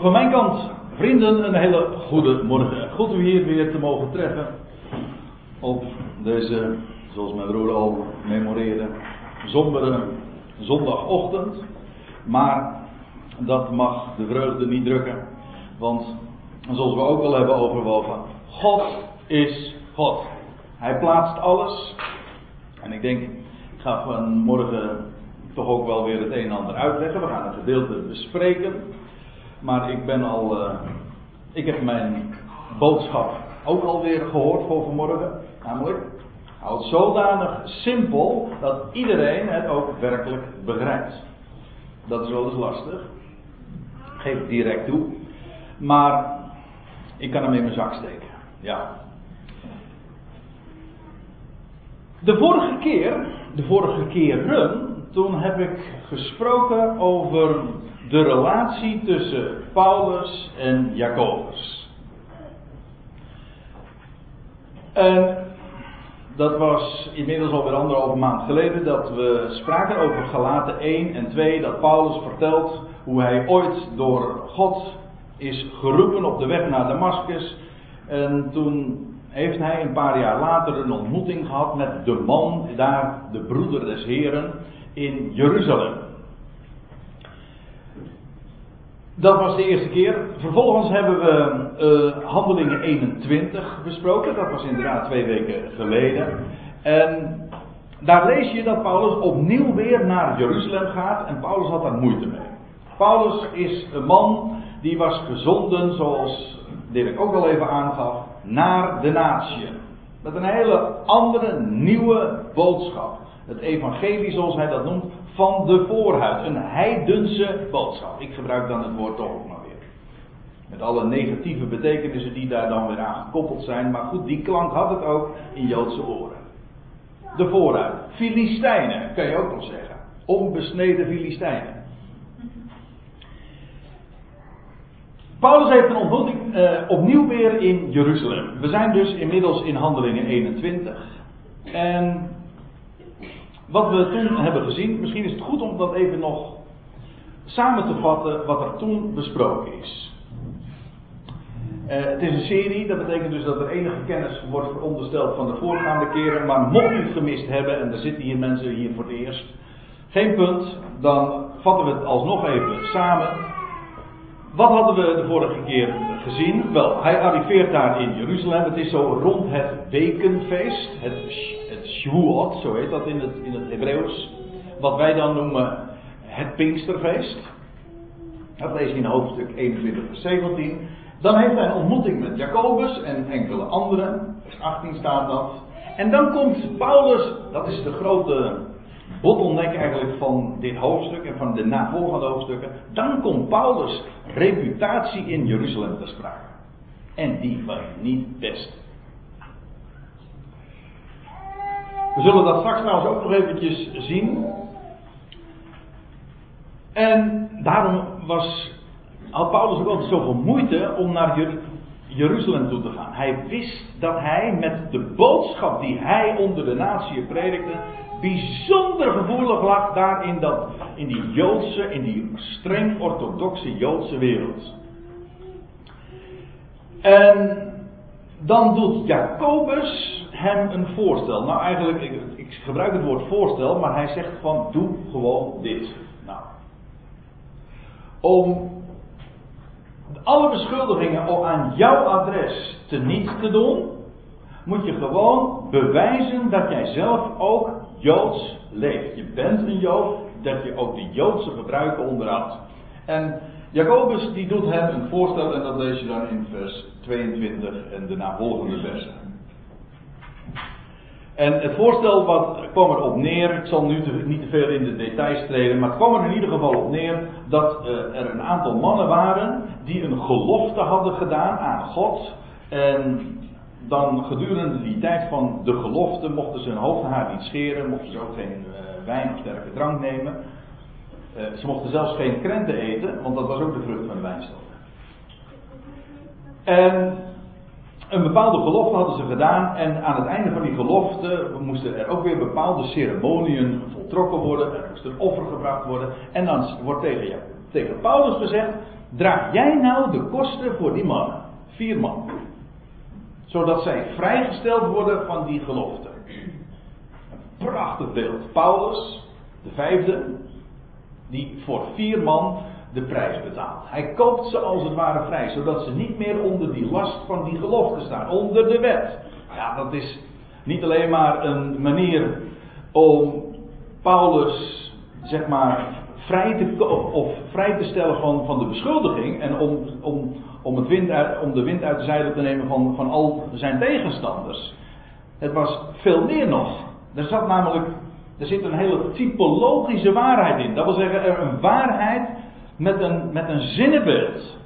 van mijn kant, vrienden, een hele goede morgen. Goed u hier weer te mogen treffen. Op deze, zoals mijn broer al memoreerde, sombere zondagochtend. Maar dat mag de vreugde niet drukken. Want, zoals we ook al hebben overwogen, God is God. Hij plaatst alles. En ik denk, ik ga vanmorgen toch ook wel weer het een en ander uitleggen. We gaan het gedeelte bespreken. Maar ik ben al. Uh, ik heb mijn boodschap ook alweer gehoord voor vanmorgen. Namelijk. Hou het zodanig simpel dat iedereen het ook werkelijk begrijpt. Dat is wel eens lastig. Geef direct toe. Maar ik kan hem in mijn zak steken. Ja. De vorige keer, de vorige keren, toen heb ik gesproken over de relatie tussen Paulus en Jacobus. En dat was inmiddels alweer anderhalve maand geleden dat we spraken over Galaten 1 en 2. Dat Paulus vertelt hoe hij ooit door God is geroepen op de weg naar Damascus. En toen heeft hij een paar jaar later een ontmoeting gehad met de man, daar de broeder des Heren, in Jeruzalem. Dat was de eerste keer. Vervolgens hebben we uh, Handelingen 21 besproken. Dat was inderdaad twee weken geleden. En daar lees je dat Paulus opnieuw weer naar Jeruzalem gaat. En Paulus had daar moeite mee. Paulus is een man die was gezonden, zoals Dirk ook al even aangaf, naar de natie. Met een hele andere, nieuwe boodschap. Het evangelie, zoals hij dat noemt, van de voorhuid. Een heidense boodschap. Ik gebruik dan het woord toch ook maar weer. Met alle negatieve betekenissen die daar dan weer aan gekoppeld zijn. Maar goed, die klank had het ook in Joodse oren. De voorhuid. Filistijnen, kan je ook nog zeggen. Onbesneden Filistijnen. Paulus heeft een ontmoeting uh, opnieuw weer in Jeruzalem. We zijn dus inmiddels in Handelingen 21. En wat we toen hebben gezien, misschien is het goed om dat even nog samen te vatten wat er toen besproken is. Uh, het is een serie, dat betekent dus dat er enige kennis wordt verondersteld van de voorgaande keren. Maar mocht u het gemist hebben, en er zitten hier mensen hier voor het eerst, geen punt, dan vatten we het alsnog even samen. Wat hadden we de vorige keer gezien? Wel, hij arriveert daar in Jeruzalem. Het is zo rond het wekenfeest. Het Shavuot, zo heet dat in het, in het Hebreeuws. Wat wij dan noemen het Pinksterfeest. Dat lees je in hoofdstuk 21 vers 17. Dan heeft hij een ontmoeting met Jacobus en enkele anderen. Vers 18 staat dat. En dan komt Paulus, dat is de grote bottleneck eigenlijk van dit hoofdstuk en van de navolgende hoofdstukken. Dan komt Paulus' reputatie in Jeruzalem te sprake. En die was niet best. We zullen dat straks trouwens ook nog eventjes zien. En daarom was, had Paulus ook altijd zoveel moeite om naar Jeruzalem toe te gaan. Hij wist dat hij met de boodschap die hij onder de natie predikte, bijzonder gevoelig lag daar in, dat, in die Joodse, in die streng orthodoxe Joodse wereld. En dan doet Jacobus hem een voorstel. Nou, eigenlijk, ik, ik, gebruik het woord voorstel, maar hij zegt van doe gewoon dit. Nou, om alle beschuldigingen aan jouw adres te niet te doen, moet je gewoon bewijzen dat jij zelf ook Joods leeft. Je bent een Jood, dat je ook de Joodse gebruiken onderhoudt. En Jacobus die doet hem een voorstel en dat lees je dan in vers 22 en de navolgende versen. En het voorstel wat kwam erop neer, ik zal nu niet te veel in de details treden, maar het kwam er in ieder geval op neer dat uh, er een aantal mannen waren die een gelofte hadden gedaan aan God. En dan gedurende die tijd van de gelofte mochten ze hun hoofdhaar niet scheren, mochten ze ook geen uh, wijn of sterke drank nemen. Uh, ze mochten zelfs geen krenten eten, want dat was ook de vrucht van de wijnstok. En een bepaalde gelofte hadden ze gedaan en aan het einde van die gelofte moesten er ook weer bepaalde ceremonieën voltrokken worden, er moest een offer gebracht worden en dan wordt tegen, ja, tegen Paulus gezegd, draag jij nou de kosten voor die mannen? Vier man. Zodat zij vrijgesteld worden van die gelofte. Een prachtig beeld. Paulus, de vijfde, die voor vier man de prijs betaalt. Hij koopt ze als het ware vrij, zodat ze niet meer onder die last van die gelofte staan, onder de wet. Ja, dat is niet alleen maar een manier om Paulus, zeg maar, vrij te, of vrij te stellen van, van de beschuldiging en om, om, om, het wind om de wind uit de zeilen te nemen van, van al zijn tegenstanders. Het was veel meer nog. Er zat namelijk, er zit een hele typologische waarheid in. Dat wil zeggen, er een waarheid met een, met een zinnenbeeld.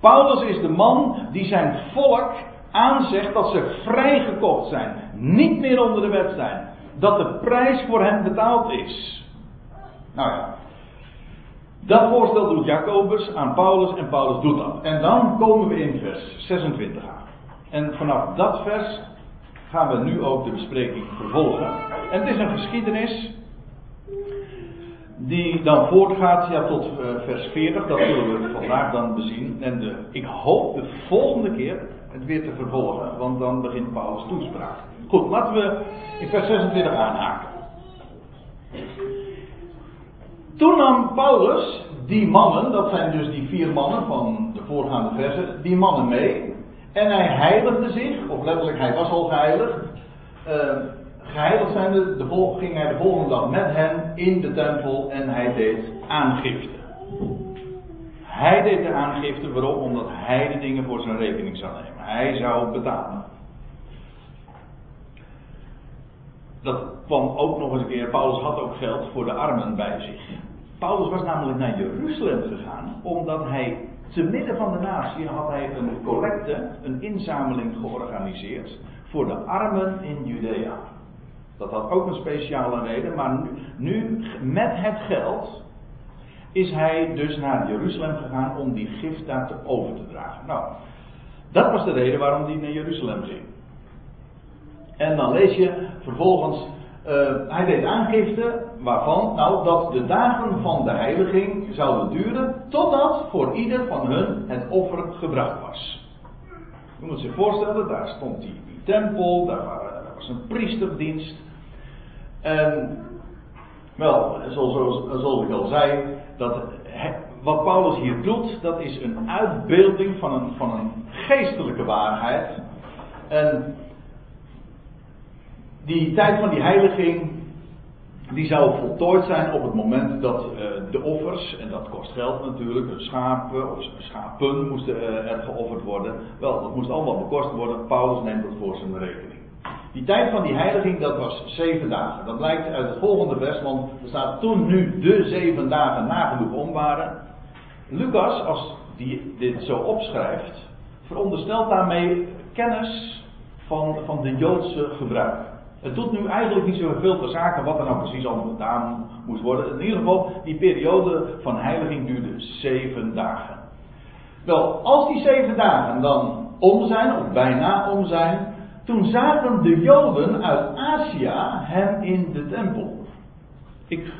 Paulus is de man die zijn volk aanzegt dat ze vrijgekocht zijn, niet meer onder de wet zijn, dat de prijs voor hen betaald is. Nou ja, dat voorstel doet Jacobus aan Paulus en Paulus doet dat. En dan komen we in vers 26 aan. En vanaf dat vers gaan we nu ook de bespreking vervolgen. En het is een geschiedenis die dan voortgaat ja, tot uh, vers 40. Dat zullen we vandaag dan bezien. En ik hoop de volgende keer het weer te vervolgen, want dan begint Paulus toespraak. Goed, laten we in vers 26 aanhaken. Toen nam Paulus die mannen, dat zijn dus die vier mannen van de voorgaande versen, die mannen mee. En hij heiligde zich, of letterlijk hij was al geheiligd. Uh, geheiligd zijnde, de ging hij de volgende dag met hen in de tempel en hij deed aangifte. Hij deed de aangifte, waarom? Omdat hij de dingen voor zijn rekening zou nemen. Hij zou betalen. Dat kwam ook nog eens een keer. Paulus had ook geld voor de armen bij zich. Paulus was namelijk naar Jeruzalem gegaan, omdat hij te midden van de natie had hij een collecte, een inzameling georganiseerd voor de armen in Judea. Dat had ook een speciale reden, maar nu, nu met het geld is hij dus naar Jeruzalem gegaan om die gift daar te over te dragen. Nou, dat was de reden waarom hij naar Jeruzalem ging. En dan lees je vervolgens, uh, hij deed aangifte waarvan, nou, dat de dagen van de heiliging zouden duren totdat voor ieder van hun het offer gebracht was. Je moet zich voorstellen, daar stond die, tempel, daar was een priesterdienst. En wel, zoals, zoals ik al zei, dat wat Paulus hier doet, dat is een uitbeelding van een, van een geestelijke waarheid. En die tijd van die heiliging, die zou voltooid zijn op het moment dat uh, de offers, en dat kost geld natuurlijk, schapen of schapen moesten uh, er geofferd worden. Wel, dat moest allemaal bekost worden. Paulus neemt dat voor zijn rekening. Die tijd van die heiliging, dat was zeven dagen. Dat blijkt uit het volgende vers, want er staat toen nu de zeven dagen nagenoeg om waren. Lucas, als die dit zo opschrijft, veronderstelt daarmee kennis van, van de Joodse gebruik. Het doet nu eigenlijk niet zoveel ter zake wat er nou precies allemaal gedaan moest worden. In ieder geval, die periode van heiliging duurde zeven dagen. Wel, als die zeven dagen dan om zijn, of bijna om zijn, toen zagen de Joden uit Azië hem in de tempel. Ik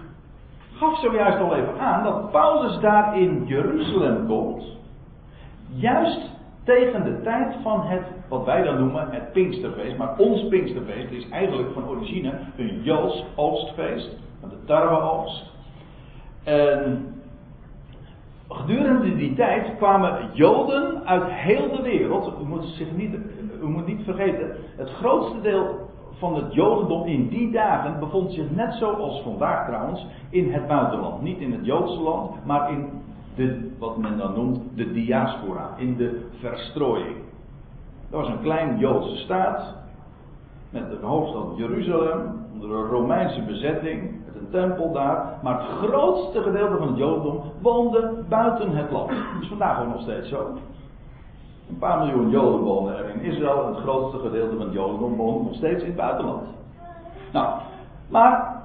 gaf zojuist al even aan dat Paulus daar in Jeruzalem komt. Juist tegen de tijd van het, wat wij dan noemen, het Pinksterfeest. Maar ons Pinksterfeest is eigenlijk van origine een Joods oogstfeest. Van de tarweoogst. En gedurende die tijd kwamen Joden uit heel de wereld. U moet, zich niet, u moet niet vergeten, het grootste deel van het Jodendom in die dagen bevond zich net zoals vandaag trouwens in het buitenland. Niet in het Joodse land, maar in de, wat men dan noemt de diaspora, in de verstrooiing. Dat was een klein Joodse staat met een hoofdstad Jeruzalem onder een Romeinse bezetting een tempel daar. Maar het grootste gedeelte van het Jodendom woonde buiten het land. Dat is vandaag ook nog steeds zo. Een paar miljoen Joden wonen er in Israël. En het grootste gedeelte van het Jodendom woont nog steeds in het buitenland. Nou, maar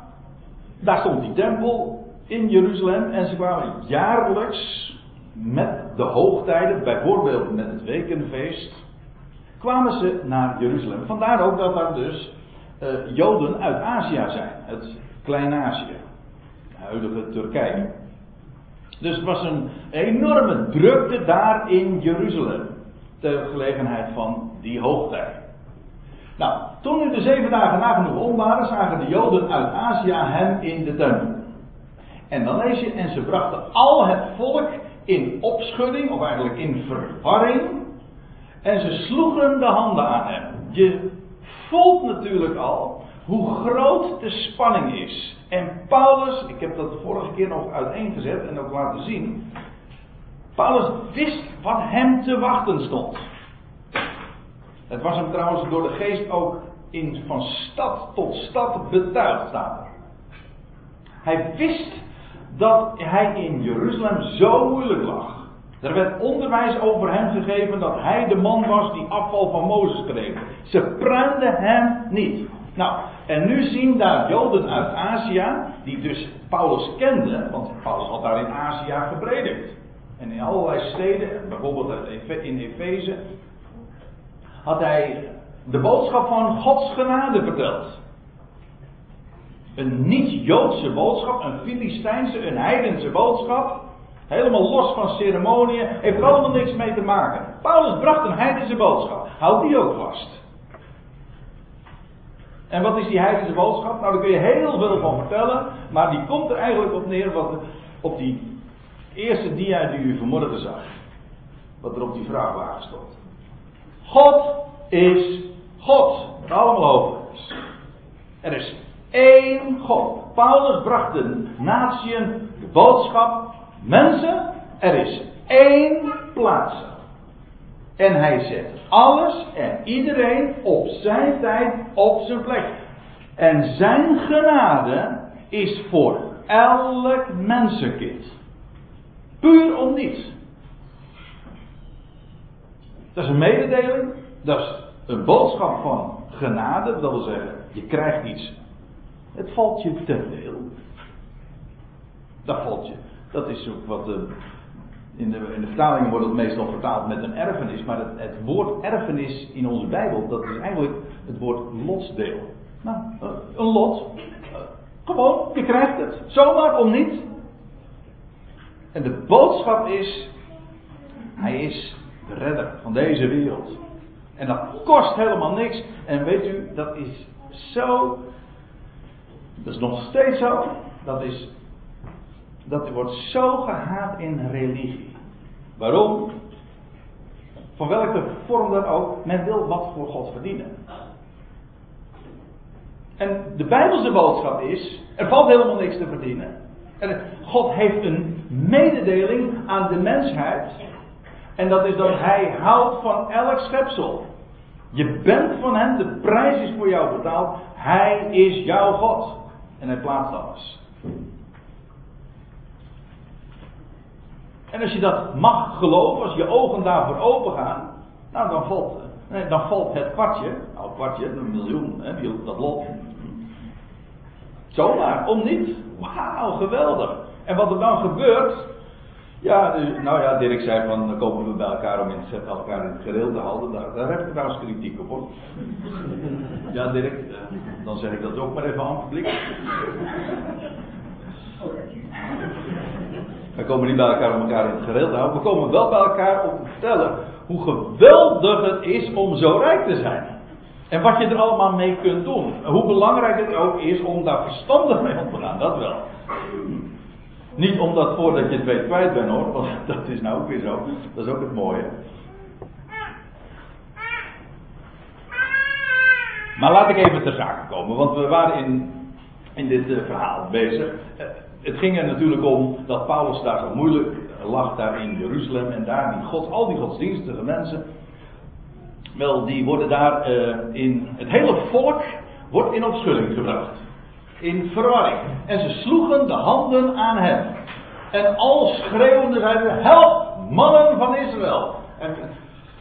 daar stond die tempel in Jeruzalem. En ze kwamen jaarlijks met de hoogtijden, bijvoorbeeld met het wekenfeest, kwamen ze naar Jeruzalem. Vandaar ook dat daar dus uh, Joden uit Azië zijn. Het Klein-Azië, huidige Turkije. Dus het was een enorme drukte daar in Jeruzalem. Ter gelegenheid van die hoogtijd. Nou, toen nu de zeven dagen nagenoeg om waren, zagen de Joden uit Azië hem in de tempel. En dan lees je, en ze brachten al het volk in opschudding, of eigenlijk in verwarring. En ze sloegen de handen aan hem. Je voelt natuurlijk al hoe groot de spanning is. En Paulus, ik heb dat de vorige keer nog uiteengezet en ook laten zien. Paulus wist wat hem te wachten stond. Het was hem trouwens door de geest ook in, van stad tot stad betuigd. Hij wist dat hij in Jeruzalem zo moeilijk lag. Er werd onderwijs over hem gegeven dat hij de man was die afval van Mozes kreeg. Ze pruimden hem niet. Nou, en nu zien daar Joden uit Azië, die dus Paulus kenden, want Paulus had daar in Azië gepredikt. En in allerlei steden, bijvoorbeeld in Efeze, had hij de boodschap van Gods genade verteld. Een niet-Joodse boodschap, een Filistijnse, een heidense boodschap. Helemaal los van ceremonieën, heeft er allemaal niks mee te maken. Paulus bracht een heidense boodschap. Houd die ook vast. En wat is die heidense boodschap? Nou, daar kun je heel veel van vertellen, maar die komt er eigenlijk op neer wat, op die eerste dia die u vanmorgen zag. Wat er op die vraagwagen stond. God is God. Allemaal over. Er is één God. Paulus bracht de natieën de boodschap. Mensen, er is één plaats. En hij zet alles en iedereen op zijn tijd op zijn plek. En zijn genade is voor elk mensenkind. Puur om niets. Dat is een mededeling. Dat is een boodschap van genade. Dat wil zeggen, je krijgt iets. Het valt je te veel. Dat valt je. Dat is ook wat de, in, de, in de vertalingen wordt het meestal vertaald met een erfenis. Maar het, het, woord erfenis in onze Bijbel, dat is eigenlijk het woord lotsdeel. Nou, eh, een lot. Eh, gewoon, je krijgt het. Zomaar om niet. En de boodschap is, hij is de redder van deze wereld. En dat kost helemaal niks. En weet u, dat is zo. Dat is nog steeds zo. Dat is. Dat wordt zo gehaat in religie. Waarom? Van welke vorm dan ook. Men wil wat voor God verdienen. En de Bijbelse boodschap is: er valt helemaal niks te verdienen. En God heeft een mededeling aan de mensheid. En dat is dat hij houdt van elk schepsel. Je bent van hem, de prijs is voor jou betaald. Hij is jouw God. En hij plaatst alles. En als je dat mag geloven, als je ogen daarvoor open gaan, nou dan valt, dan valt het kwartje, nou het kwartje, een miljoen, hè, dat lot. Zomaar, om niet. Wauw, geweldig. En wat er dan gebeurt, ja, nou ja, Dirk zei van dan komen we bij elkaar om in het, elkaar in het gereel te houden. Daar, daar heb ik trouwens kritiek op hoor. Ja, Dirk, eh, dan zeg ik dat ook maar even aan het publiek. We komen niet bij elkaar om elkaar in het gereel te houden. We komen wel bij elkaar om te vertellen hoe geweldig het is om zo rijk te zijn. En wat je er allemaal mee kunt doen. Hoe belangrijk het ook is om daar verstandig mee om te gaan, dat wel. Niet omdat voordat je het weet kwijt bent hoor, want dat is nou ook weer zo. Dat is ook het mooie. Maar laat ik even ter zake komen, want we waren in, in dit uh, verhaal bezig. Uh, het ging er natuurlijk om dat Paulus daar zo moeilijk lag, daar in Jeruzalem. En daar die God, al die godsdienstige mensen. Wel, die worden daar in. Het hele volk wordt in opschudding gebracht in verwarring. En ze sloegen de handen aan hem. En al schreeuwende zeiden: Help, mannen van Israël. En,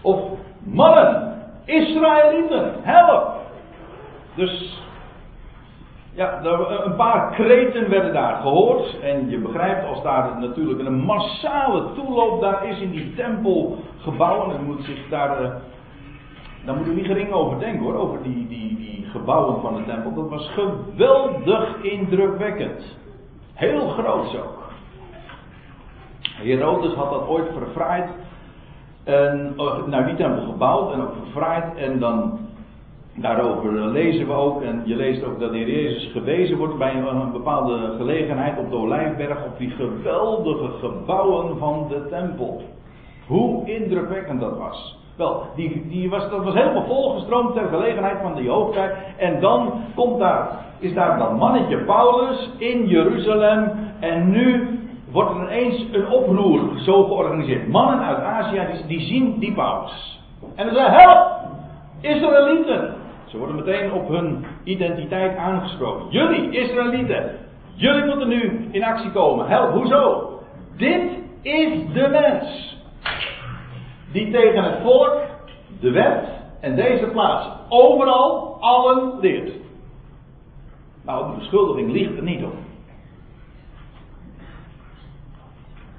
of mannen, Israëlieten, help. Dus ja, een paar kreten werden daar gehoord. En je begrijpt als daar natuurlijk een massale toeloop daar is in die tempelgebouwen. En moet zich daar. Daar moet je niet gering over denken hoor, over die, die, die gebouwen van de tempel. Dat was geweldig indrukwekkend. Heel groot ook. Herodes had dat ooit verfraaid. En, nou, die tempel gebouwd en ook verfraaid. En dan, daarover lezen we ook. En je leest ook dat de Heer Jezus gewezen wordt bij een, bepaalde gelegenheid op de Olijfberg. Op die geweldige gebouwen van de tempel. Hoe indrukwekkend dat was. Wel, die, die was, dat was helemaal volgestroomd ter gelegenheid van die hoogtijd. En dan komt daar, is daar dat mannetje Paulus in Jeruzalem. En nu wordt er ineens een oproer zo georganiseerd. Mannen uit Azië, die, zien die Paulus. En dan zeggen, help! Israëlieten! Ze worden meteen op hun identiteit aangesproken. Jullie, Israëlieten, jullie moeten nu in actie komen. Help, hoezo? Dit is de mens die tegen het volk, de wet en deze plaats overal allen leert. Nou, de beschuldiging ligt er niet op.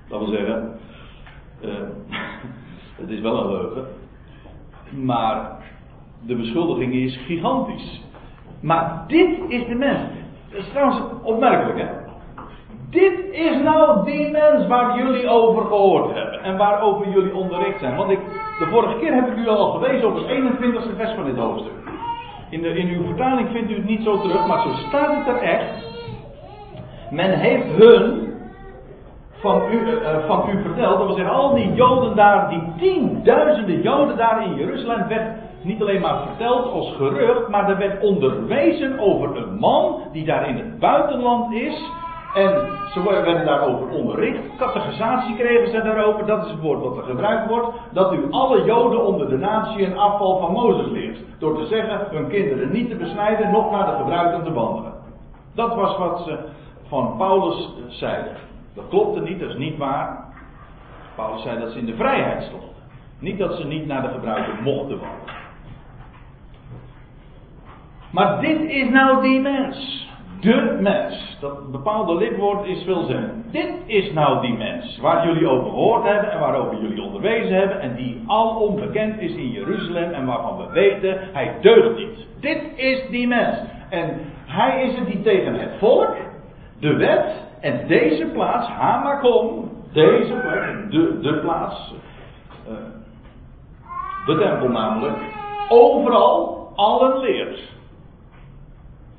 Dat wil zeggen, uh, het is wel een leugen, maar de beschuldiging is gigantisch. Maar dit is de mens. Dat is trouwens opmerkelijk, hè? Dit is nou die mens waar jullie over gehoord hebben en waarover jullie onderricht zijn. Want ik, de vorige keer heb ik u al gewezen op het 21ste vers van dit hoofdstuk. In, de, in uw vertaling vindt u het niet zo terug, maar zo staat het er echt. Men heeft hun van u, uh, van u verteld, dat wil zeggen al die Joden daar, die tienduizenden Joden daar in Jeruzalem, werd niet alleen maar verteld als gerucht, maar er werd onderwezen over een man die daar in het buitenland is en ze werden daarover onderricht. Categorisatie kregen ze daarover. Dat is het woord wat er gebruikt wordt. Dat u alle Joden onder de natie een afval van Mozes leert. Door te zeggen hun kinderen niet te besnijden, nog naar de gebruiken te wandelen. Dat was wat ze van Paulus zeiden. Dat klopte niet, dat is niet waar. Paulus zei dat ze in de vrijheid stonden. Niet dat ze niet naar de gebruiken mochten wandelen. Maar dit is nou die mens de mens. Dat bepaalde lidwoord is zeggen. Dit is nou die mens waar jullie over gehoord hebben en waarover jullie onderwezen hebben en die al onbekend is in Jeruzalem en waarvan we weten hij deugt niet. Dit is die mens. En hij is het die tegen het volk, de wet en deze plaats, Hamakom, deze plek, de, de plaats, uh, de tempel namelijk, overal allen leert.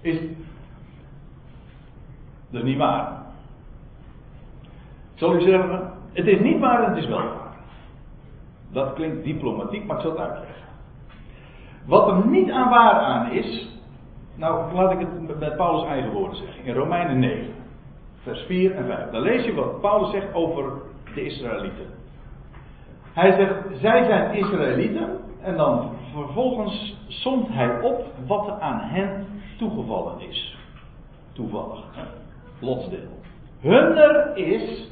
Is, dat is niet waar. Ik zal u zeggen, het is niet waar en het is wel waar. Dat klinkt diplomatiek, maar ik zal het uitleggen. Wat er niet aan waar aan is, nou laat ik het met Paulus' eigen woorden zeggen. In Romeinen 9, vers 4 en 5. Dan lees je wat Paulus zegt over de Israëlieten. Hij zegt, zij zijn Israëlieten. En dan vervolgens somt hij op wat er aan hen toegevallen is. Toevallig lotsdeel. Hunner is,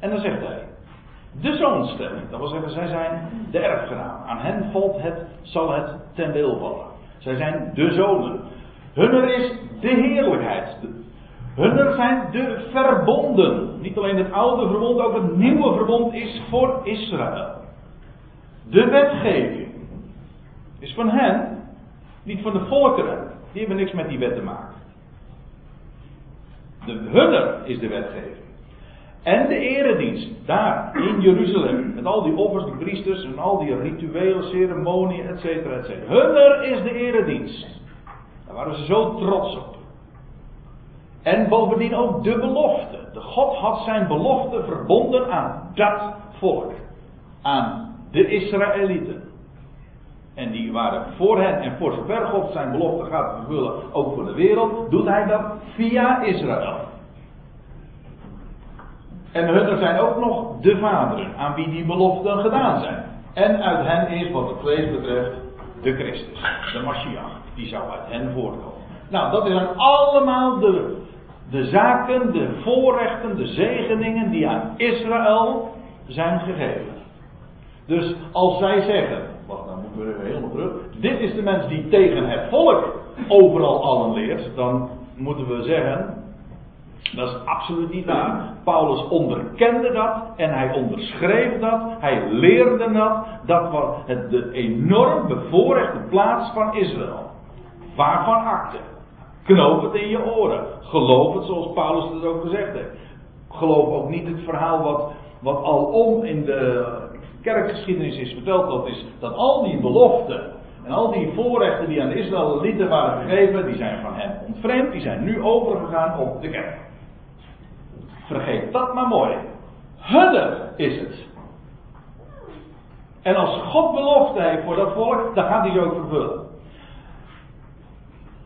en dan zegt hij, de zoonstelling. Dat wil zeggen, zij zijn de erfgenaam. Aan hen valt het, zal het ten deel vallen. Zij zijn de zonen. Hunner is de heerlijkheid. Hunner zijn de verbonden. Niet alleen het oude verbond, ook het nieuwe verbond is voor Israël. De wetgeving is van hen, niet van de volkeren. Die hebben niks met die wet te maken. De hunner is de wetgeving. En de eredienst, daar in Jeruzalem, met al die offers, die priesters en al die rituelen, ceremonieën, et cetera, et cetera. Hunner is de eredienst. Daar waren ze zo trots op. En bovendien ook de belofte. De God had zijn belofte verbonden aan dat volk. Aan de Israëlieten. En die waren voor hen en voor zover God zijn belofte gaat vervullen, ook voor de wereld, doet hij dat via Israël. En hun zijn ook nog de vaderen aan wie die beloften gedaan zijn. En uit hen is, wat het vlees betreft, de Christus, de Mashiach. Die zou uit hen voortkomen. Nou, dat zijn allemaal de, de zaken, de voorrechten, de zegeningen die aan Israël zijn gegeven. Dus als zij zeggen, helemaal terug. Dit is de mens die tegen het volk overal allen leert. Dan moeten we zeggen, dat is absoluut niet waar. Paulus onderkende dat en hij onderschreef dat. Hij leerde dat. Dat was het, de enorm bevoorrechte plaats van Israël. Waarvan akte? Knoop het in je oren. Geloof het zoals Paulus het ook gezegd heeft. Geloof ook niet het verhaal wat wat alom in de kerkgeschiedenis is verteld, dat is dat al die beloften en al die voorrechten die aan de Israëlieten waren gegeven, die zijn van hem ontvreemd, die zijn nu overgegaan op de kerk. Vergeet dat maar mooi. Hunne is het. En als God belofte heeft voor dat volk, dan gaat hij ze ook vervullen.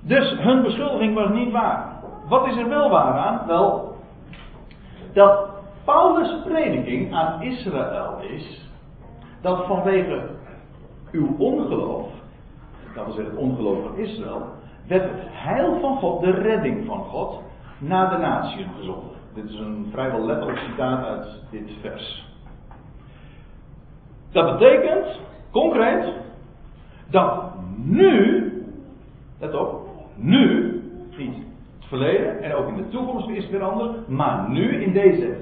Dus hun beschuldiging was niet waar. Wat is er wel waar aan? Wel, dat Paulus' prediking aan Israël is dat vanwege uw ongeloof, dat wil zeggen het ongeloof van Israël, werd het heil van God, de redding van God, naar de natie gezonden. Dit is een vrijwel letterlijk citaat uit dit vers. Dat betekent, concreet, dat nu, let op, nu, niet het verleden en ook in de toekomst is het weer anders, maar nu in deze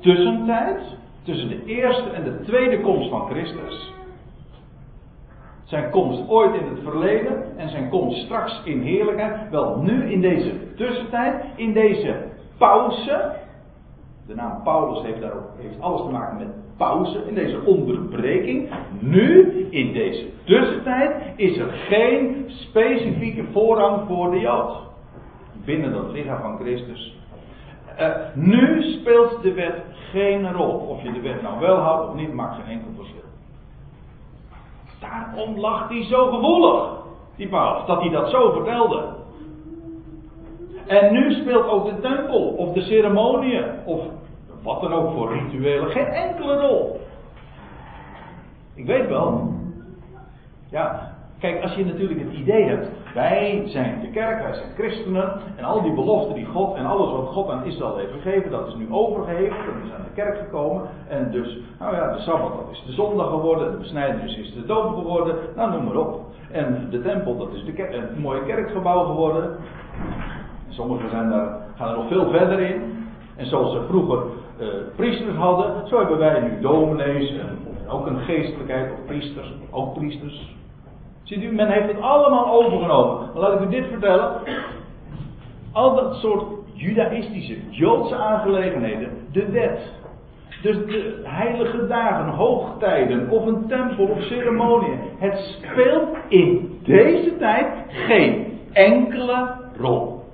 tussentijd, tussen de eerste en de tweede komst van Christus, zijn komst ooit in het verleden en zijn komst straks in heerlijkheid, wel nu in deze tussentijd, in deze pauze, de naam Paulus heeft, daarop, heeft alles te maken met pauze, in deze onderbreking. Nu, in deze tussentijd, is er geen specifieke voorrang voor de Jood. Binnen dat lichaam van Christus. Uh, nu speelt de wet geen rol. Of je de wet nou wel houdt of niet, maakt geen enkel verschil. Daarom lag hij zo gevoelig, die Paulus, dat hij dat zo vertelde. En nu speelt ook de tempel of de ceremonie of wat dan ook voor rituelen geen enkele rol. Ik weet wel. Ja, kijk, als je natuurlijk het idee hebt, wij zijn de kerk, wij zijn christenen, en al die beloften die God en alles wat God aan Israël heeft gegeven, dat is nu overgeheven, dat is aan de kerk gekomen. En dus, nou ja, de Sabbat dat is de zondag geworden, de besnijdenis is de doop geworden, nou noem maar op. En de tempel, dat is de een mooie kerkgebouw geworden. Sommigen zijn daar, gaan er nog veel verder in. En zoals ze vroeger uh, priesters hadden, zo hebben wij nu dominees en ook een geestelijkheid, of priesters, ook priesters. Ziet u, men heeft het allemaal overgenomen. Maar laat ik u dit vertellen. Al dat soort judaïstische, joodse aangelegenheden, de wet. Dus de heilige dagen, hoogtijden, of een tempel of ceremonie. Het speelt in deze tijd geen enkele rol.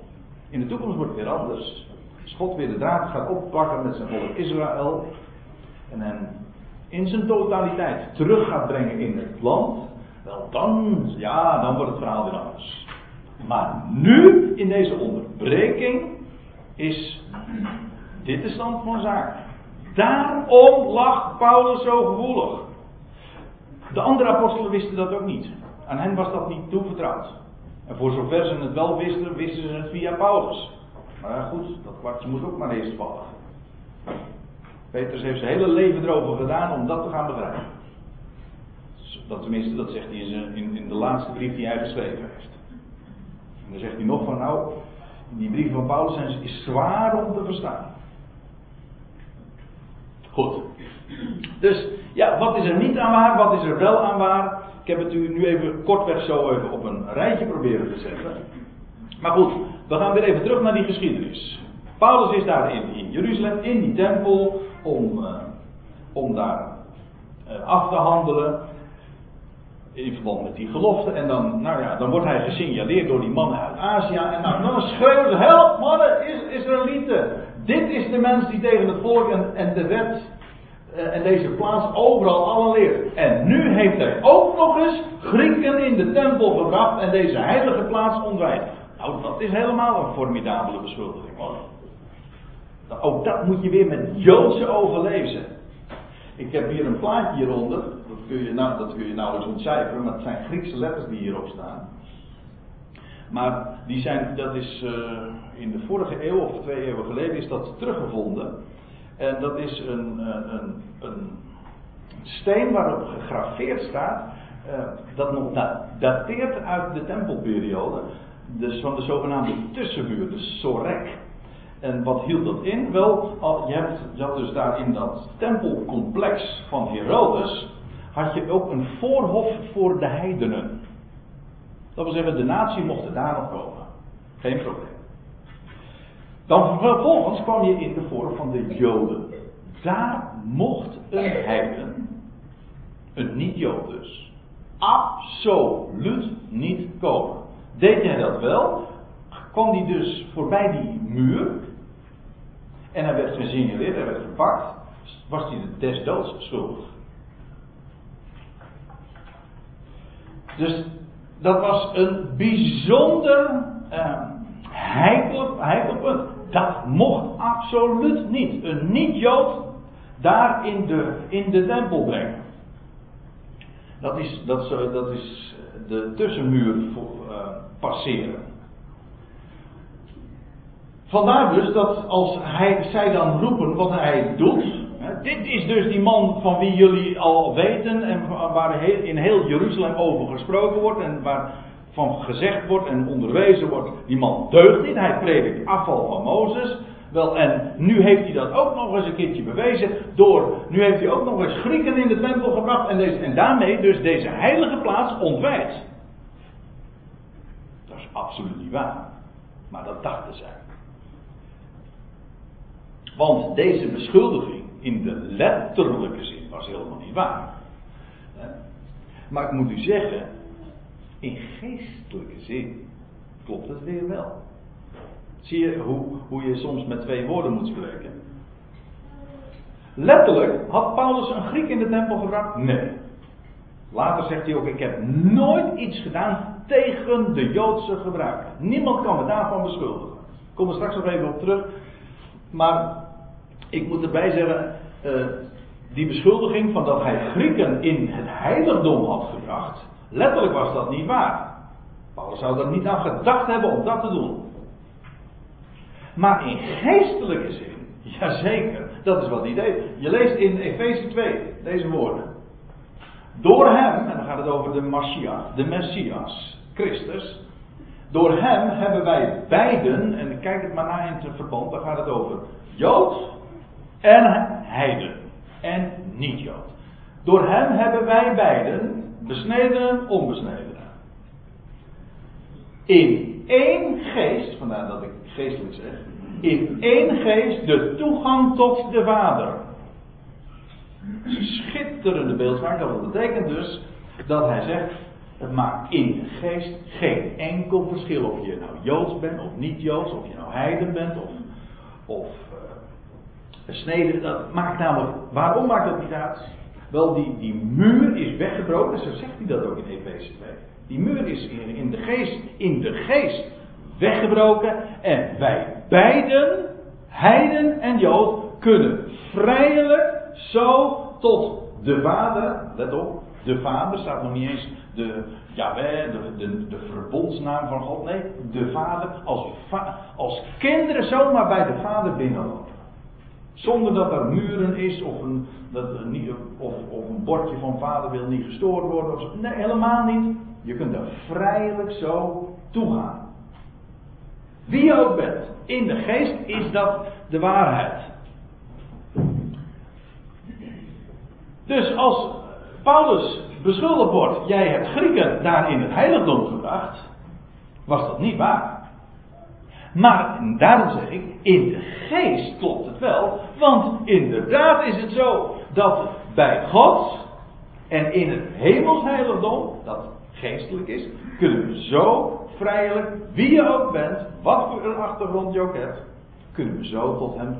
In de toekomst wordt het weer anders. Als God weer de draad gaat oppakken met zijn volk Israël. En hen in zijn totaliteit terug gaat brengen in het land. Wel dan, ja, dan wordt het verhaal weer anders. Maar nu, in deze onderbreking, is dit de stand van zaken. Daarom lag Paulus zo gevoelig. De andere apostelen wisten dat ook niet. Aan hen was dat niet toevertrouwd. En voor zover ze het wel wisten, wisten ze het via Paulus. Maar goed, dat kwartje moet ook maar eerst vallen. Petrus heeft zijn hele leven erover gedaan om dat te gaan begrijpen. Dat tenminste, dat zegt hij in, in, de laatste brief die hij geschreven heeft. En dan zegt hij nog van nou, die brieven van Paulus zijn, is zwaar om te verstaan. Goed. Dus ja, wat is er niet aan waar, wat is er wel aan waar? Ik heb het u nu even kortweg zo even op een rijtje proberen te zetten. Maar goed, we gaan weer even terug naar die geschiedenis. Paulus is daar in, in Jeruzalem, in die tempel, om, uh, om daar uh, af te handelen. In verband met die gelofte. En dan, nou ja, dan wordt hij gesignaleerd door die mannen uit Azië. En nou, dan schreeuwen ze: Help, mannen, is, Israëlieten. Dit is de mens die tegen het volk en, en de wet uh, en deze plaats overal allen leert. En nu heeft hij ook nog eens Grieken in de tempel gebracht en deze heilige plaats ontwijd. Nou, dat is helemaal een formidabele beschuldiging hoor. Ook dat moet je weer met Joodse ogen lezen. Ik heb hier een plaatje hieronder. Dat kun je, nou, dat kun je nauwelijks ontcijferen, maar het zijn Griekse letters die hierop staan. Maar die zijn, dat is uh, in de vorige eeuw of twee eeuwen geleden is dat teruggevonden. En dat is een, een, een steen waarop gegraveerd staat. Uh, dat nog dateert uit de tempelperiode. Dus van de zogenaamde tussenmuur, de Sorek. En wat hield dat in? Wel, je, hebt, had dus daar in dat tempelcomplex van Herodes, had je ook een voorhof voor de heidenen. Dat wil zeggen, de natie mocht daar nog komen. Geen probleem. Dan vervolgens kwam je in de vorm van de Joden. Daar mocht een heiden, een niet-Jood dus, absoluut niet komen. Deed hij dat wel, kwam hij dus voorbij die muur. En hij werd gesignaleerd, hij werd gepakt. Was hij de doods schuldig. Dus dat was een bijzonder uh, heikel, heikel punt. Dat mocht absoluut niet. Een niet-Jood daar in de, in de tempel brengen. Dat is, dat is, dat is de tussenmuur voor, uh, passeren. Vandaar dus dat als hij, zij dan roepen wat hij doet. Dit is dus die man van wie jullie al weten en waar in heel Jeruzalem over gesproken wordt en waarvan gezegd wordt en onderwezen wordt. Die man deugt niet, hij predikt afval van Mozes. Wel, en nu heeft hij dat ook nog eens een keertje bewezen door, nu heeft hij ook nog eens Grieken in de tempel gebracht en, deze, en daarmee dus deze heilige plaats ontwijd. Dat is absoluut niet waar. Maar dat dachten zij. Want deze beschuldiging in de letterlijke zin was helemaal niet waar. Maar ik moet u zeggen, in geestelijke zin klopt het weer wel. Zie je hoe, hoe je soms met twee woorden moet spreken? Letterlijk had Paulus een Griek in de tempel gebracht? Nee. Later zegt hij ook: Ik heb nooit iets gedaan tegen de Joodse gebruiken. Niemand kan me daarvan beschuldigen. Ik kom er straks nog even op terug. Maar ik moet erbij zeggen, uh, die beschuldiging van dat hij Grieken in het heiligdom had gebracht, letterlijk was dat niet waar. Paulus zou er niet aan gedacht hebben om dat te doen. Maar in geestelijke zin, jazeker, dat is wat hij deed. Je leest in Efeze 2 deze woorden. Door hem, en dan gaat het over de Messias, de Messias, Christus. Door hem hebben wij beiden, en kijk het maar na in het verband, dan gaat het over Jood en heiden en niet-Jood. Door hem hebben wij beiden, besneden onbesneden. In één geest, vandaar dat ik geestelijk zeg, in één geest de toegang tot de Vader. Schitterende beeldspraak, dat betekent dus dat hij zegt, het maakt in de geest geen enkel verschil of je nou Joods bent of niet Joods, of je nou heiden bent of, of sneden, dat maakt namelijk, waarom maakt dat niet uit? Wel, die, die muur is weggebroken, zo zegt hij dat ook in Efeze 2. Die muur is in, in, de geest, in de geest weggebroken en wij beiden, heiden en jood, kunnen vrijelijk zo tot de Vader, let op, de Vader staat nog niet eens de Jawel, de, de, de verbondsnaam van God, nee, de Vader, als, als kinderen zomaar bij de Vader binnenlopen. Zonder dat er muren is of een, dat, of, of een bordje van vader wil niet gestoord worden. Nee, helemaal niet. Je kunt er vrijelijk zo toe gaan. Wie je ook bent, in de geest is dat de waarheid. Dus als Paulus beschuldigd wordt, jij hebt Grieken daar in het heiligdom gebracht, was dat niet waar. Maar daarom zeg ik, in de geest klopt het wel. Want inderdaad is het zo dat bij God en in het hemelsheiligdom, dat geestelijk is, kunnen we zo vrijelijk, wie je ook bent, wat voor een achtergrond je ook hebt, kunnen we zo tot hem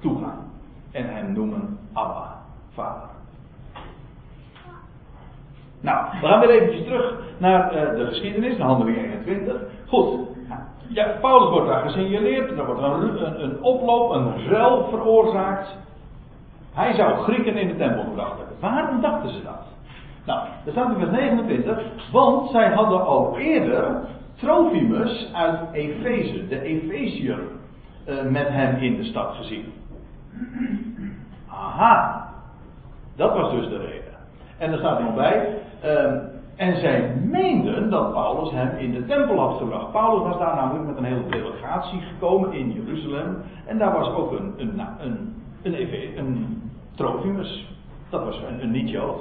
toegaan. En hem noemen Abba, Vader. Nou, we gaan weer eventjes terug naar uh, de geschiedenis, de handeling 21. Goed, ja, Paulus wordt daar gesignaleerd, er wordt een, een, oploop, een ruil veroorzaakt. Hij zou Grieken in de tempel gebracht hebben. Waarom dachten ze dat? Nou, er staat in vers 29, want zij hadden al eerder Trofimus uit Efeze, de Efeziër, uh, met hem in de stad gezien. Aha, dat was dus de reden. En er staat nog bij, uh, en zij meenden dat Paulus hem in de tempel had gebracht. Paulus was daar namelijk met een hele delegatie gekomen in Jeruzalem. En daar was ook een, een, een, een, een Trofimus. Dat was een, een niet-Jood.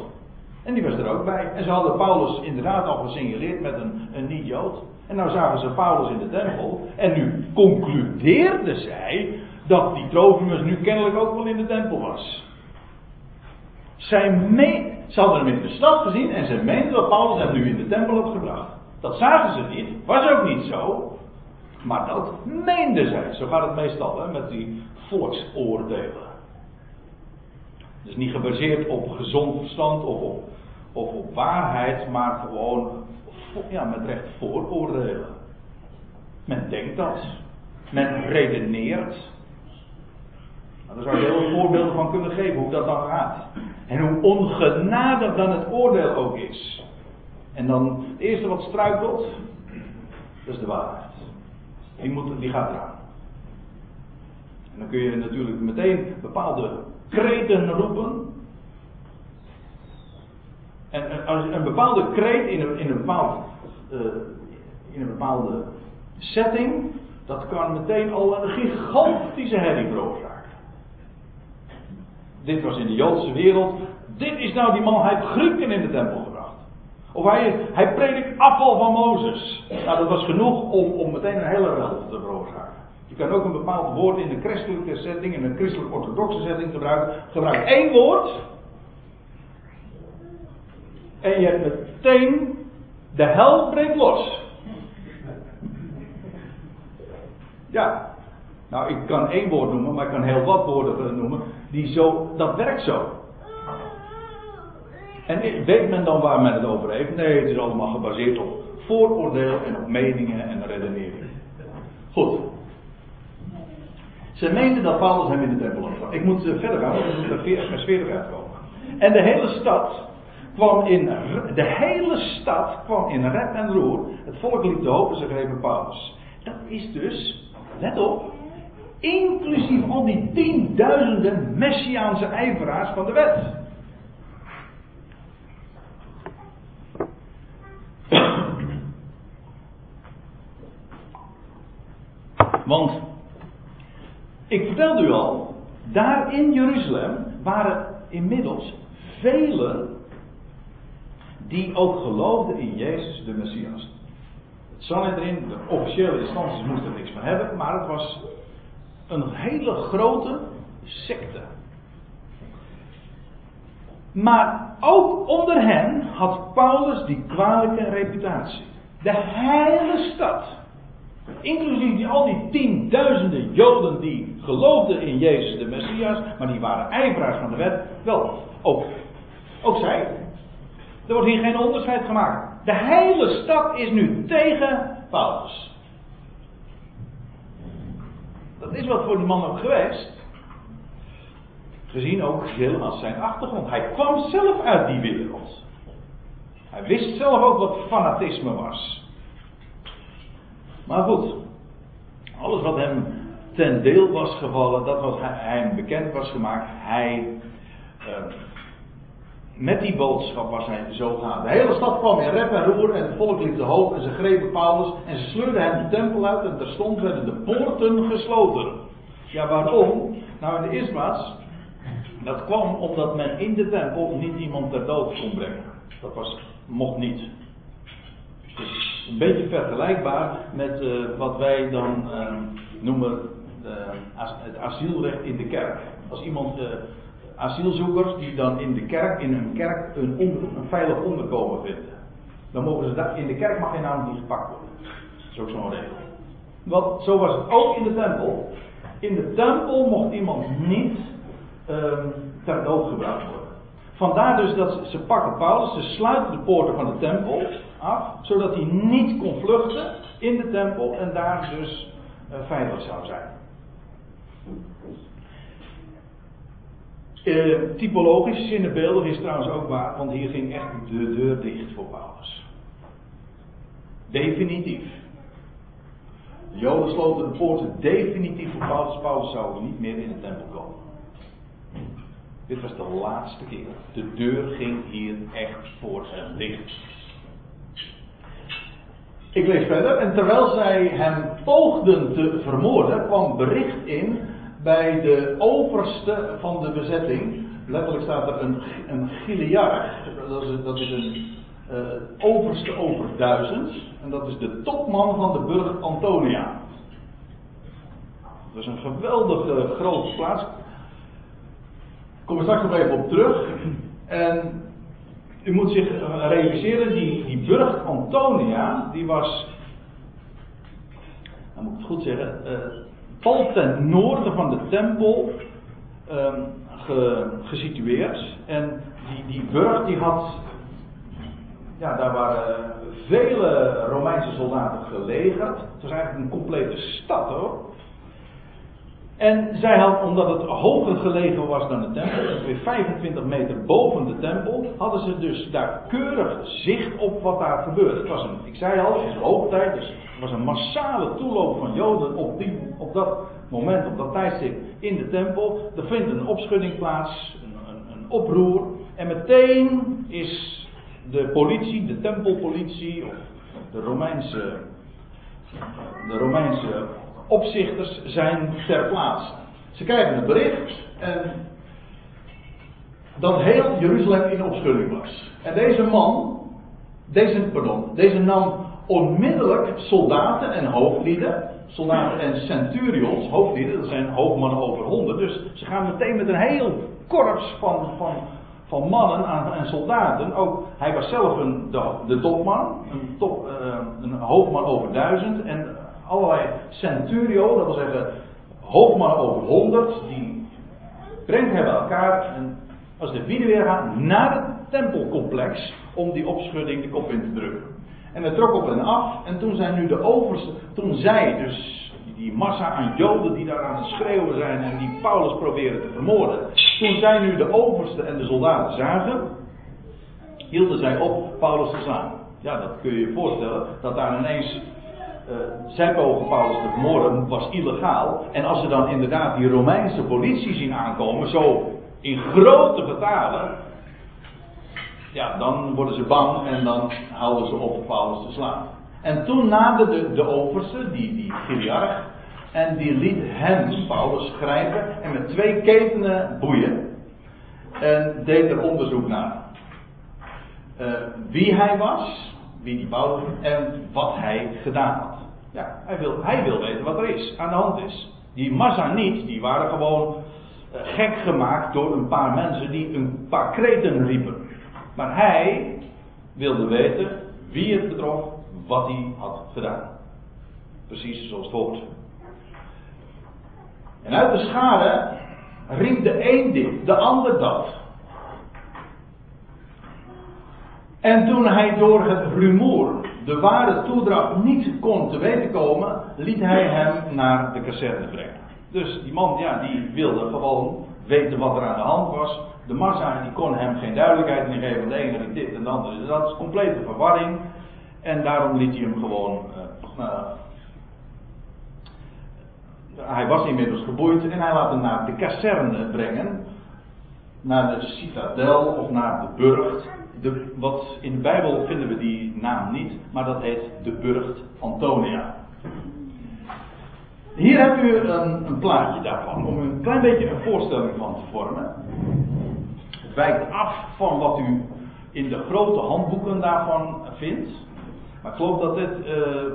En die was er ook bij. En ze hadden Paulus inderdaad al gesignaleerd met een, een niet-Jood. En nou zagen ze Paulus in de tempel. En nu concludeerden zij dat die Trofimus nu kennelijk ook wel in de tempel was. Zij me, ze hadden hem in de stad gezien en ze meenden dat Paulus hem nu in de tempel had gebracht. Dat zagen ze niet, was ook niet zo. Maar dat meenden zij. Zo gaat het meestal hè, met die volksoordelen. Dus niet gebaseerd op gezond verstand of op, of op waarheid, maar gewoon ja, met recht vooroordelen. Men denkt dat. Men redeneert. Nou, daar zou je heel veel voorbeelden van kunnen geven hoe dat dan gaat. En hoe ongenadig dan het oordeel ook is. En dan het eerste wat struikelt, dat is de waarheid. Die, moet, die gaat eraan. En dan kun je natuurlijk meteen bepaalde kreten roepen. En als een bepaalde kreet in een, in een, bepaald, uh, in een bepaalde setting, dat kan meteen al een gigantische herrie veroorzaken. Dit was in de Joodse wereld. Dit is nou die man, hij heeft Grieken in de tempel gebracht. Of hij, hij predikt afval van Mozes. Nou, dat was genoeg om, om meteen een hele rel te veroorzaken. Je kan ook een bepaald woord in een christelijke setting, in een christelijk-orthodoxe setting gebruiken. Gebruik één woord. En je hebt meteen de hel breekt los. Ja. Nou, ik kan één woord noemen, maar ik kan heel wat woorden noemen. Die zo, dat werkt zo. En weet men dan waar men het over heeft? Nee, het is allemaal gebaseerd op vooroordeel en op meningen en redeneringen. Goed. Ze meenden dat Paulus hem in de tempel had. Ik moet eh, verder gaan, want we moeten vers 40 uitkomen. En de hele stad kwam in, de hele stad kwam in rep en roer. Het volk liep de hoop en ze grepen Paulus. Dat is dus, let op, inclusief al die tienduizenden messiaanse ijveraars van de wet. Want ik vertelde u al, daar in Jeruzalem waren inmiddels velen die ook geloofden in Jezus de Messias. Het Sanhedrin, de officiële instanties moesten er niks van hebben, maar het was een hele grote secte. Maar ook onder hen had Paulus die kwalijke reputatie. De hele stad Inclusief die, al die tienduizenden Joden die geloofden in Jezus de Messias, maar die waren ijveraars van de wet. Wel, ook, ook zij. Er wordt hier geen onderscheid gemaakt. De hele stad is nu tegen Paulus. Dat is wat voor die man ook geweest. Gezien ook als zijn achtergrond. Hij kwam zelf uit die wereld. Hij wist zelf ook wat fanatisme was. Maar goed, alles wat hem ten deel was gevallen, dat wat hij, hem bekend was gemaakt, hij. Uh, met die boodschap was hij zo gaan. De hele stad kwam in rep en roer en het volk liep de hoop en ze grepen Paulus en ze sleurden hem de tempel uit en terstond werden de poorten gesloten. Ja, waarom? Nou, in de eerste plaats, dat kwam omdat men in de tempel niet iemand ter dood kon brengen. Dat was, mocht niet. Dus een beetje vergelijkbaar met uh, wat wij dan uh, noemen uh, het asielrecht in de kerk. Als iemand, asielzoekers die dan in de kerk, in een kerk, een, een veilig onderkomen vinden. Dan mogen ze daar, in de kerk mag geen naam niet gepakt worden. Dat is ook zo'n regel. Want zo was het ook in de tempel. In de tempel mocht iemand niet ehm, ter dood gebracht worden. Vandaar dus dat ze, pakken Paulus, ze sluiten de poorten van de tempel af, zodat hij niet kon vluchten in de tempel en daar dus uh, veilig zou zijn. Uh, typologisch, zinnebeeldig is trouwens ook waar, want hier ging echt de deur dicht voor Paulus. Definitief. De Joden sloten de poorten definitief voor Paulus. Paulus zou niet meer in de tempel komen. Dit was de laatste keer. De deur ging hier echt voor hem dicht. Ik lees verder. En terwijl zij hem poogden te vermoorden, kwam bericht in bij de overste van de bezetting. Letterlijk staat er een, een. Dat is, dat een uh, overste over duizend. En dat is de topman van de burg Antonia. Dat is een geweldige grote plaats. Ik kom er straks nog even op terug. En u moet zich realiseren, die, die burcht Antonia, die was, dan moet ik het goed zeggen, uh, pal ten noorden van de tempel um, ge, gesitueerd. En die, die burcht die had, ja, daar waren vele Romeinse soldaten gelegerd. Het was eigenlijk een complete stad hoor. En zij had, omdat het hoger gelegen was dan de tempel, ongeveer 25 meter boven de tempel, hadden ze dus daar keurig zicht op wat daar gebeurde. Het was een, ik zei al, het is hoogtijd, dus er was een massale toeloop van Joden op, die, op dat moment, op dat tijdstip in de tempel. Er vindt een opschudding plaats, een, een, een oproer. En meteen is de politie, de tempelpolitie, of de Romeinse, de Romeinse opzichters zijn ter plaatse. Ze krijgen het bericht en dat heel Jeruzalem in opschudding was. En deze man, deze, pardon, deze nam onmiddellijk soldaten en hoofdlieden, soldaten en centurions, hoofdlieden, dat zijn hoofdmannen over honderd, dus ze gaan meteen met een heel korps van, van, van mannen en soldaten. Ook, hij was zelf een, de, topman, een, top, uh, een hoofdman over duizend en allerlei centurio, dat wil zeggen hoofdman over honderd, die brengt hij bij elkaar en als de bieden weer gaan naar het tempelcomplex om die opschudding de kop in te drukken. En hij trok op en af en toen zijn nu de overste, toen zij dus die massa aan Joden die daar aan het schreeuwen zijn en die Paulus proberen te vermoorden, toen zij nu de overste en de soldaten zagen, hielden zij op Paulus te slaan. Ja, dat kun je je voorstellen, dat daar ineens uh, zij pogen Paulus te vermoorden was illegaal. En als ze dan inderdaad die Romeinse politie zien aankomen, zo in grote getalen, ja, dan worden ze bang en dan houden ze op Paulus te slaan. En toen naderde de overste, die, die Giliarch, en die liet hem, Paulus, grijpen en met twee ketenen boeien. En deed er onderzoek naar. Uh, wie hij was, wie die Paulus en wat hij gedaan had. Ja, hij wil, hij wil weten wat er is, aan de hand is. Die massa niet, die waren gewoon uh, gek gemaakt door een paar mensen die een paar kreten riepen. Maar hij wilde weten wie het betrof, wat hij had gedaan. Precies zoals het hoort. En uit de schade riep de een dit, de ander dat. En toen hij door het rumoer de ware toedracht niet kon te weten komen, liet hij hem naar de kazerne brengen. Dus die man, ja, die wilde gewoon weten wat er aan de hand was. De massa die kon hem geen duidelijkheid meer geven. De ene dit en de andere. Dus dat is complete verwarring. En daarom liet hij hem gewoon. Uh, hij was inmiddels geboeid en hij laat hem naar de kazerne brengen. Naar de citadel of naar de burcht. Wat, in de Bijbel vinden we die naam niet, maar dat heet de burcht Antonia. Hier hebt u een, een plaatje daarvan, om een klein beetje een voorstelling van te vormen. Het wijkt af van wat u in de grote handboeken daarvan vindt. Maar ik geloof dat dit uh,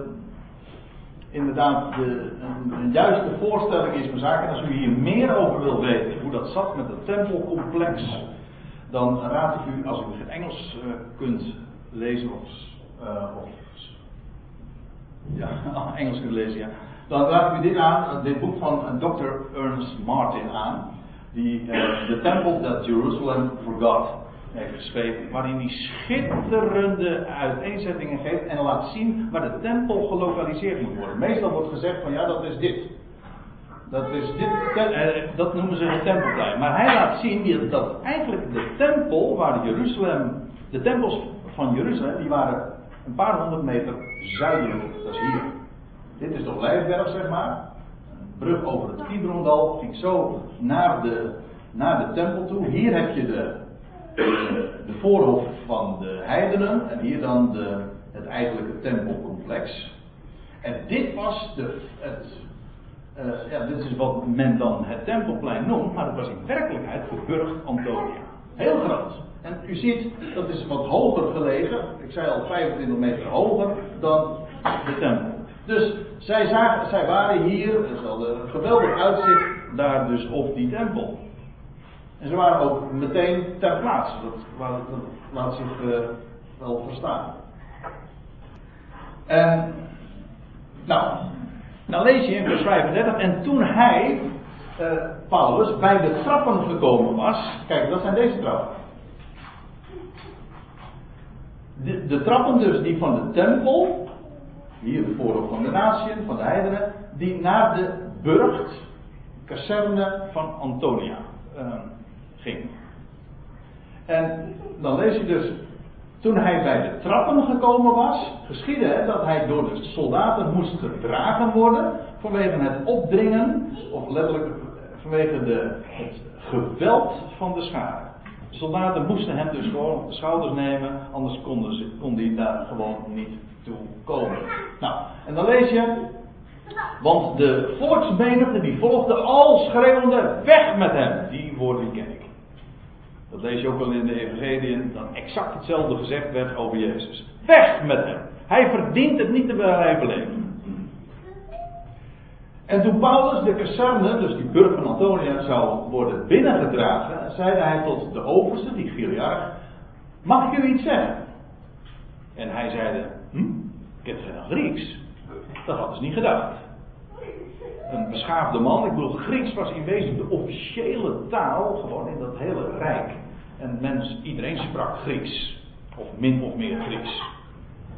inderdaad de, een, juiste voorstelling is van zaken. En als u hier meer over wilt weten, hoe dat zat met het tempelcomplex, dan raad ik u, als u het Engels uh, kunt lezen of, of ja, Engels kunt lezen, dan raad ik u dit aan, dit boek van Dr. Ernest Martin aan, die The Temple That Jerusalem Forgot heeft geschreven, waarin hij schitterende uiteenzettingen geeft en laat zien waar de tempel gelokaliseerd moet worden. Meestal wordt gezegd van ja, dat is dit. Dat, is dit, eh, dat noemen ze het tempelplein. Maar hij laat zien dat eigenlijk de tempel waar Jeruzalem, de tempels van Jeruzalem, die waren een paar honderd meter zuidelijk. Dat is hier. Dit is de Olijfberg, zeg maar. Een brug over het Kidrondal. Ging zo naar de, naar de tempel toe. Hier heb je de, de voorhof van de heidenen. En hier dan de, het eigenlijke tempelcomplex. En dit was de, uh, ja, dit is wat men dan het Tempelplein noemt, maar het was in werkelijkheid de burcht Antonia. Heel groot. En u ziet, dat is wat hoger gelegen. Ik zei al 25 meter hoger dan de tempel. Dus zij, zij waren hier, ze hadden een geweldig uitzicht daar dus op die tempel. En ze waren ook meteen ter plaatse. Dat, laat zich uh, wel verstaan. En, nou, dan lees je in vers 35. En toen hij, uh, Paulus, bij de trappen gekomen was. Kijk, dat zijn deze trappen. De, de trappen dus die van de tempel. Hier de voorhoofd van de natieën, van de heidenen. Die naar de burcht, kazerne van Antonia uh, ging. En dan lees je dus toen hij bij de trappen gekomen was, geschiedde dat hij door de soldaten moest gedragen worden vanwege het opdringen, of letterlijk vanwege de, het geweld van de schade. De soldaten moesten hem dus gewoon op de schouders nemen, anders konden ze, kon hij daar gewoon niet toe komen. Nou, en dan lees je, want de volksmenigte die volgde al schreeuwende weg met hem. Die woorden ken ik. Dat lees je ook wel in de Evangeliën, dat exact hetzelfde gezegd werd over Jezus. Weg met hem. Hij verdient het niet te blijven leven. En toen Paulus de kazerne, dus die burg van Antonia, zou worden binnengedragen, zeide hij tot de overste, die Giliarch, mag ik u iets zeggen? En hij zeide, hm, ik heb geen Grieks. Dat hadden ze niet gedacht. Een beschaafde man, ik bedoel, Grieks was in wezen de officiële taal, gewoon in dat hele rijk. En mens, iedereen sprak Grieks. Of min of meer Grieks.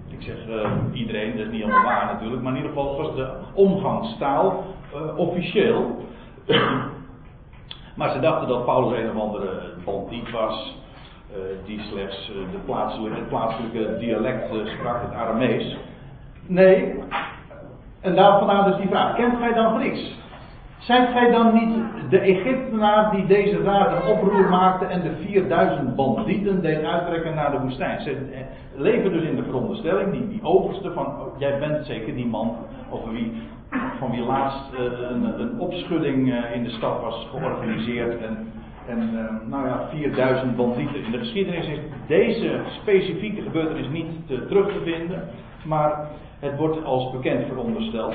Ik zeg uh, iedereen, dat is niet helemaal waar natuurlijk, maar in ieder geval was de omgangstaal uh, officieel. maar ze dachten dat Paulus een of andere bandiet was, uh, die slechts de plaatselijke dialect sprak, het Aramees. Nee, en daar vandaan dus die vraag: kent gij dan Grieks? Zijt gij dan niet de Egyptenaar die deze een oproer maakte en de 4000 bandieten deed uittrekken naar de woestijn? Ze eh, leven dus in de veronderstelling, die, die overste van, oh, jij bent zeker die man over wie, van wie laatst uh, een, een, opschudding uh, in de stad was georganiseerd en, en nou ja, 4000 bandieten. In de geschiedenis is deze specifieke gebeurtenis niet te, terug te vinden, maar het wordt als bekend verondersteld.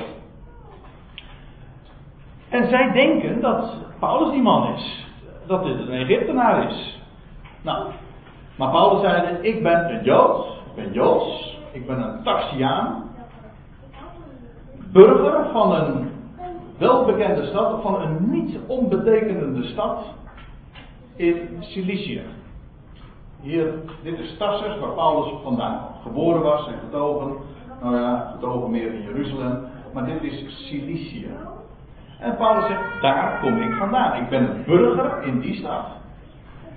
En zij denken dat Paulus die man is. Dat dit een Egyptenaar is. Nou, maar Paulus zei: Ik ben een Jood. Ik ben Joods. Ik ben een Tarsiaan. Burger van een welbekende stad. Van een niet onbetekenende stad. In Cilicië. Hier, dit is Tarsus, waar Paulus vandaan geboren was en getogen. Nou ja, getogen meer in Jeruzalem. Maar dit is Cilicië. En Paulus zegt, daar kom ik vandaan. Ik ben een burger in die stad.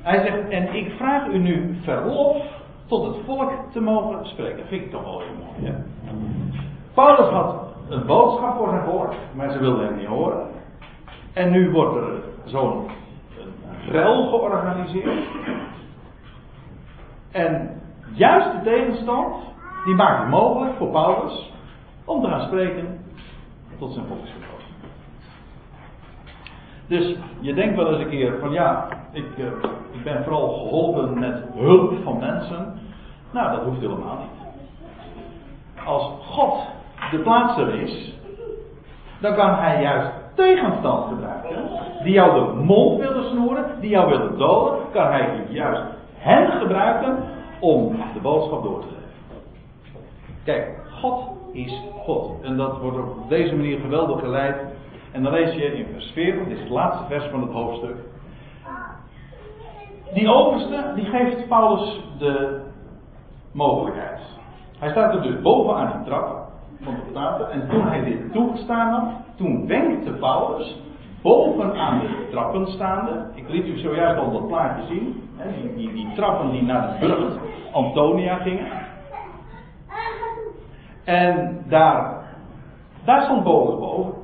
Hij zegt, en ik vraag u nu verlof tot het volk te mogen spreken. Dat vind ik toch wel heel mooi. Hè? Paulus had een boodschap voor zijn volk, maar ze wilden hem niet horen. En nu wordt er zo'n rel georganiseerd. En juist de tegenstand, die maakt het mogelijk voor Paulus om te gaan spreken tot zijn volksgenoten. Dus je denkt wel eens een keer van ja, ik, uh, ik ben vooral geholpen met hulp van mensen. Nou, dat hoeft helemaal niet. Als God de plaatser is, dan kan hij juist tegenstand gebruiken. Die jou de mond willen snoeren, die jou willen doden, kan hij juist hen gebruiken om de boodschap door te geven. Kijk, God is God. En dat wordt op deze manier geweldig geleid en dan lees je in vers 40, dit is het laatste vers van het hoofdstuk. Die overste, die geeft Paulus de mogelijkheid. Hij staat er dus bovenaan die trappen van de staten. En toen hij dit toegestaan had, toen wenkte Paulus bovenaan de trappen staande. Ik liet u zojuist al dat plaatje zien. Die, die, die, trappen die naar de brug Antonia gingen. En daar, daar stond Paulus boven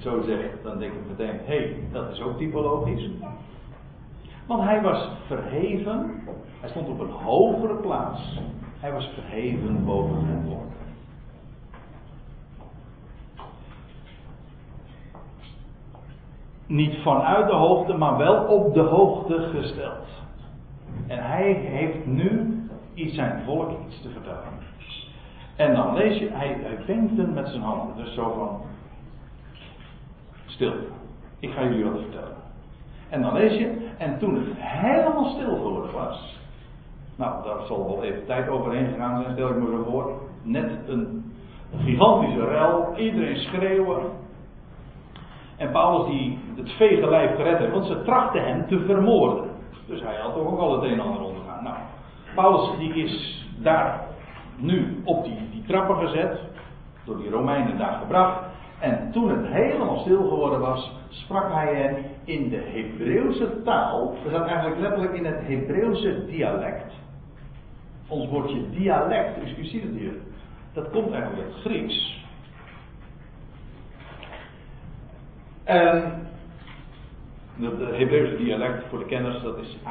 zo zeg, dan denk ik meteen, hé, hey, dat is ook typologisch. Want hij was verheven, hij stond op een hogere plaats, hij was verheven boven zijn volk. Niet vanuit de hoogte, maar wel op de hoogte gesteld. En hij heeft nu iets zijn volk iets te vertellen. En dan lees je, hij, hij wenkt met zijn handen. Dus zo van, Stil. Ik ga jullie wat vertellen. En dan lees je, en toen het helemaal stil geworden was. Nou, daar zal wel even tijd overheen gegaan zijn, stel ik me zo voor. Net een gigantische rel, iedereen schreeuwen. En Paulus die het vege lijf gered heeft, want ze trachten hem te vermoorden. Dus hij had toch ook al het een en ander ondergaan. Nou, Paulus die is daar nu op die, die trappen gezet, door die Romeinen daar gebracht. En toen het helemaal stil geworden was, sprak hij hen in de Hebreeuwse taal. Dat staat eigenlijk letterlijk in het Hebreeuwse dialect. Ons woordje dialect, ziet het hier. Dat komt eigenlijk uit Grieks. En het Hebreeuwse dialect voor de kenners, dat is het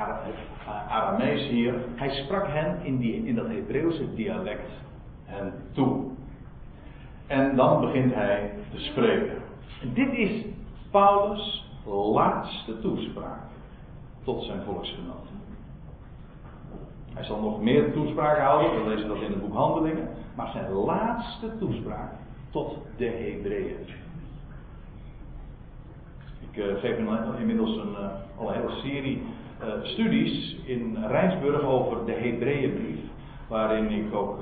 Aramees hier. Hij sprak hen in, die, in dat Hebreeuwse dialect hen toe. En dan begint hij te spreken. En dit is Paulus' laatste toespraak tot zijn volksgenoten. Hij zal nog meer toespraken houden, we lezen dat in het boek Handelingen. Maar zijn laatste toespraak tot de Hebreeën. Ik uh, geef inmiddels een, al een hele serie uh, studies in Rijnsburg over de Hebreeënbrief. Waarin ik ook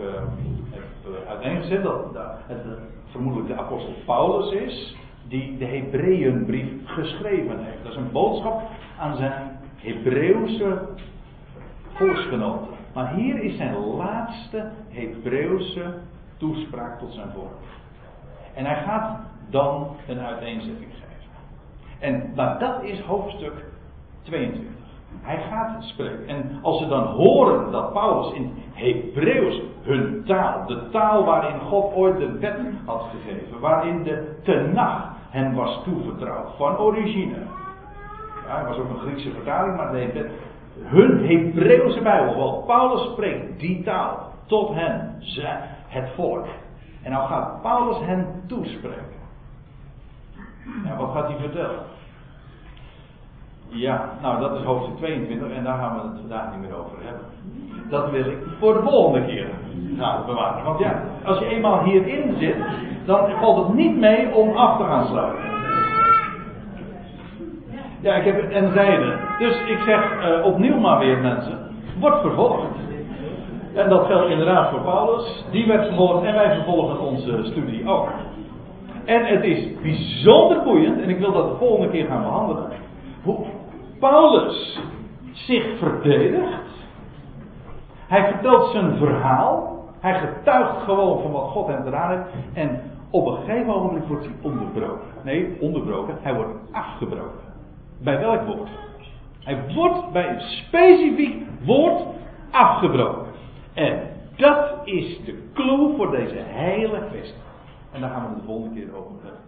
uiteengezet dat, het vermoedelijk de apostel Paulus is. Die de Hebreeënbrief geschreven heeft. Dat is een boodschap aan zijn Hebreeuwse volksgenoten. Maar hier is zijn laatste Hebreeuwse toespraak tot zijn volk. En hij gaat dan een uiteenzetting geven. En maar dat is hoofdstuk 22. Hij gaat spreken. En als ze dan horen dat Paulus in Hebreeuws hun taal, de taal waarin God ooit de wet had gegeven, waarin de Tenach hen was toevertrouwd, van origine. Ja, het was ook een Griekse vertaling, maar de, hun Hebreeuwse Bijbel. Want Paulus spreekt die taal tot hen, het volk. En nou gaat Paulus hen toespreken. Ja, wat gaat hij vertellen? Ja, nou dat is hoofdstuk 22 en daar gaan we het vandaag niet meer over hebben. Dat wil ik voor de volgende keer gaan bewaren. Want ja, als je eenmaal hierin zit, dan valt het niet mee om af te gaan sluiten. Ja, ik heb en zijde. Dus ik zeg uh, opnieuw maar weer mensen, wordt vervolgd. En dat geldt inderdaad voor Paulus. Die werd vervolgd en wij vervolgen onze studie ook. En het is bijzonder boeiend, en ik wil dat de volgende keer gaan behandelen. Hoe Paulus zich verdedigt. Hij vertelt zijn verhaal. Hij getuigt gewoon van wat God hem gedaan heeft. En op een gegeven moment wordt hij onderbroken. Nee, onderbroken. Hij wordt afgebroken. Bij welk woord? Hij wordt bij een specifiek woord afgebroken. En dat is de clue voor deze hele kwestie. En daar gaan we de volgende keer over hebben.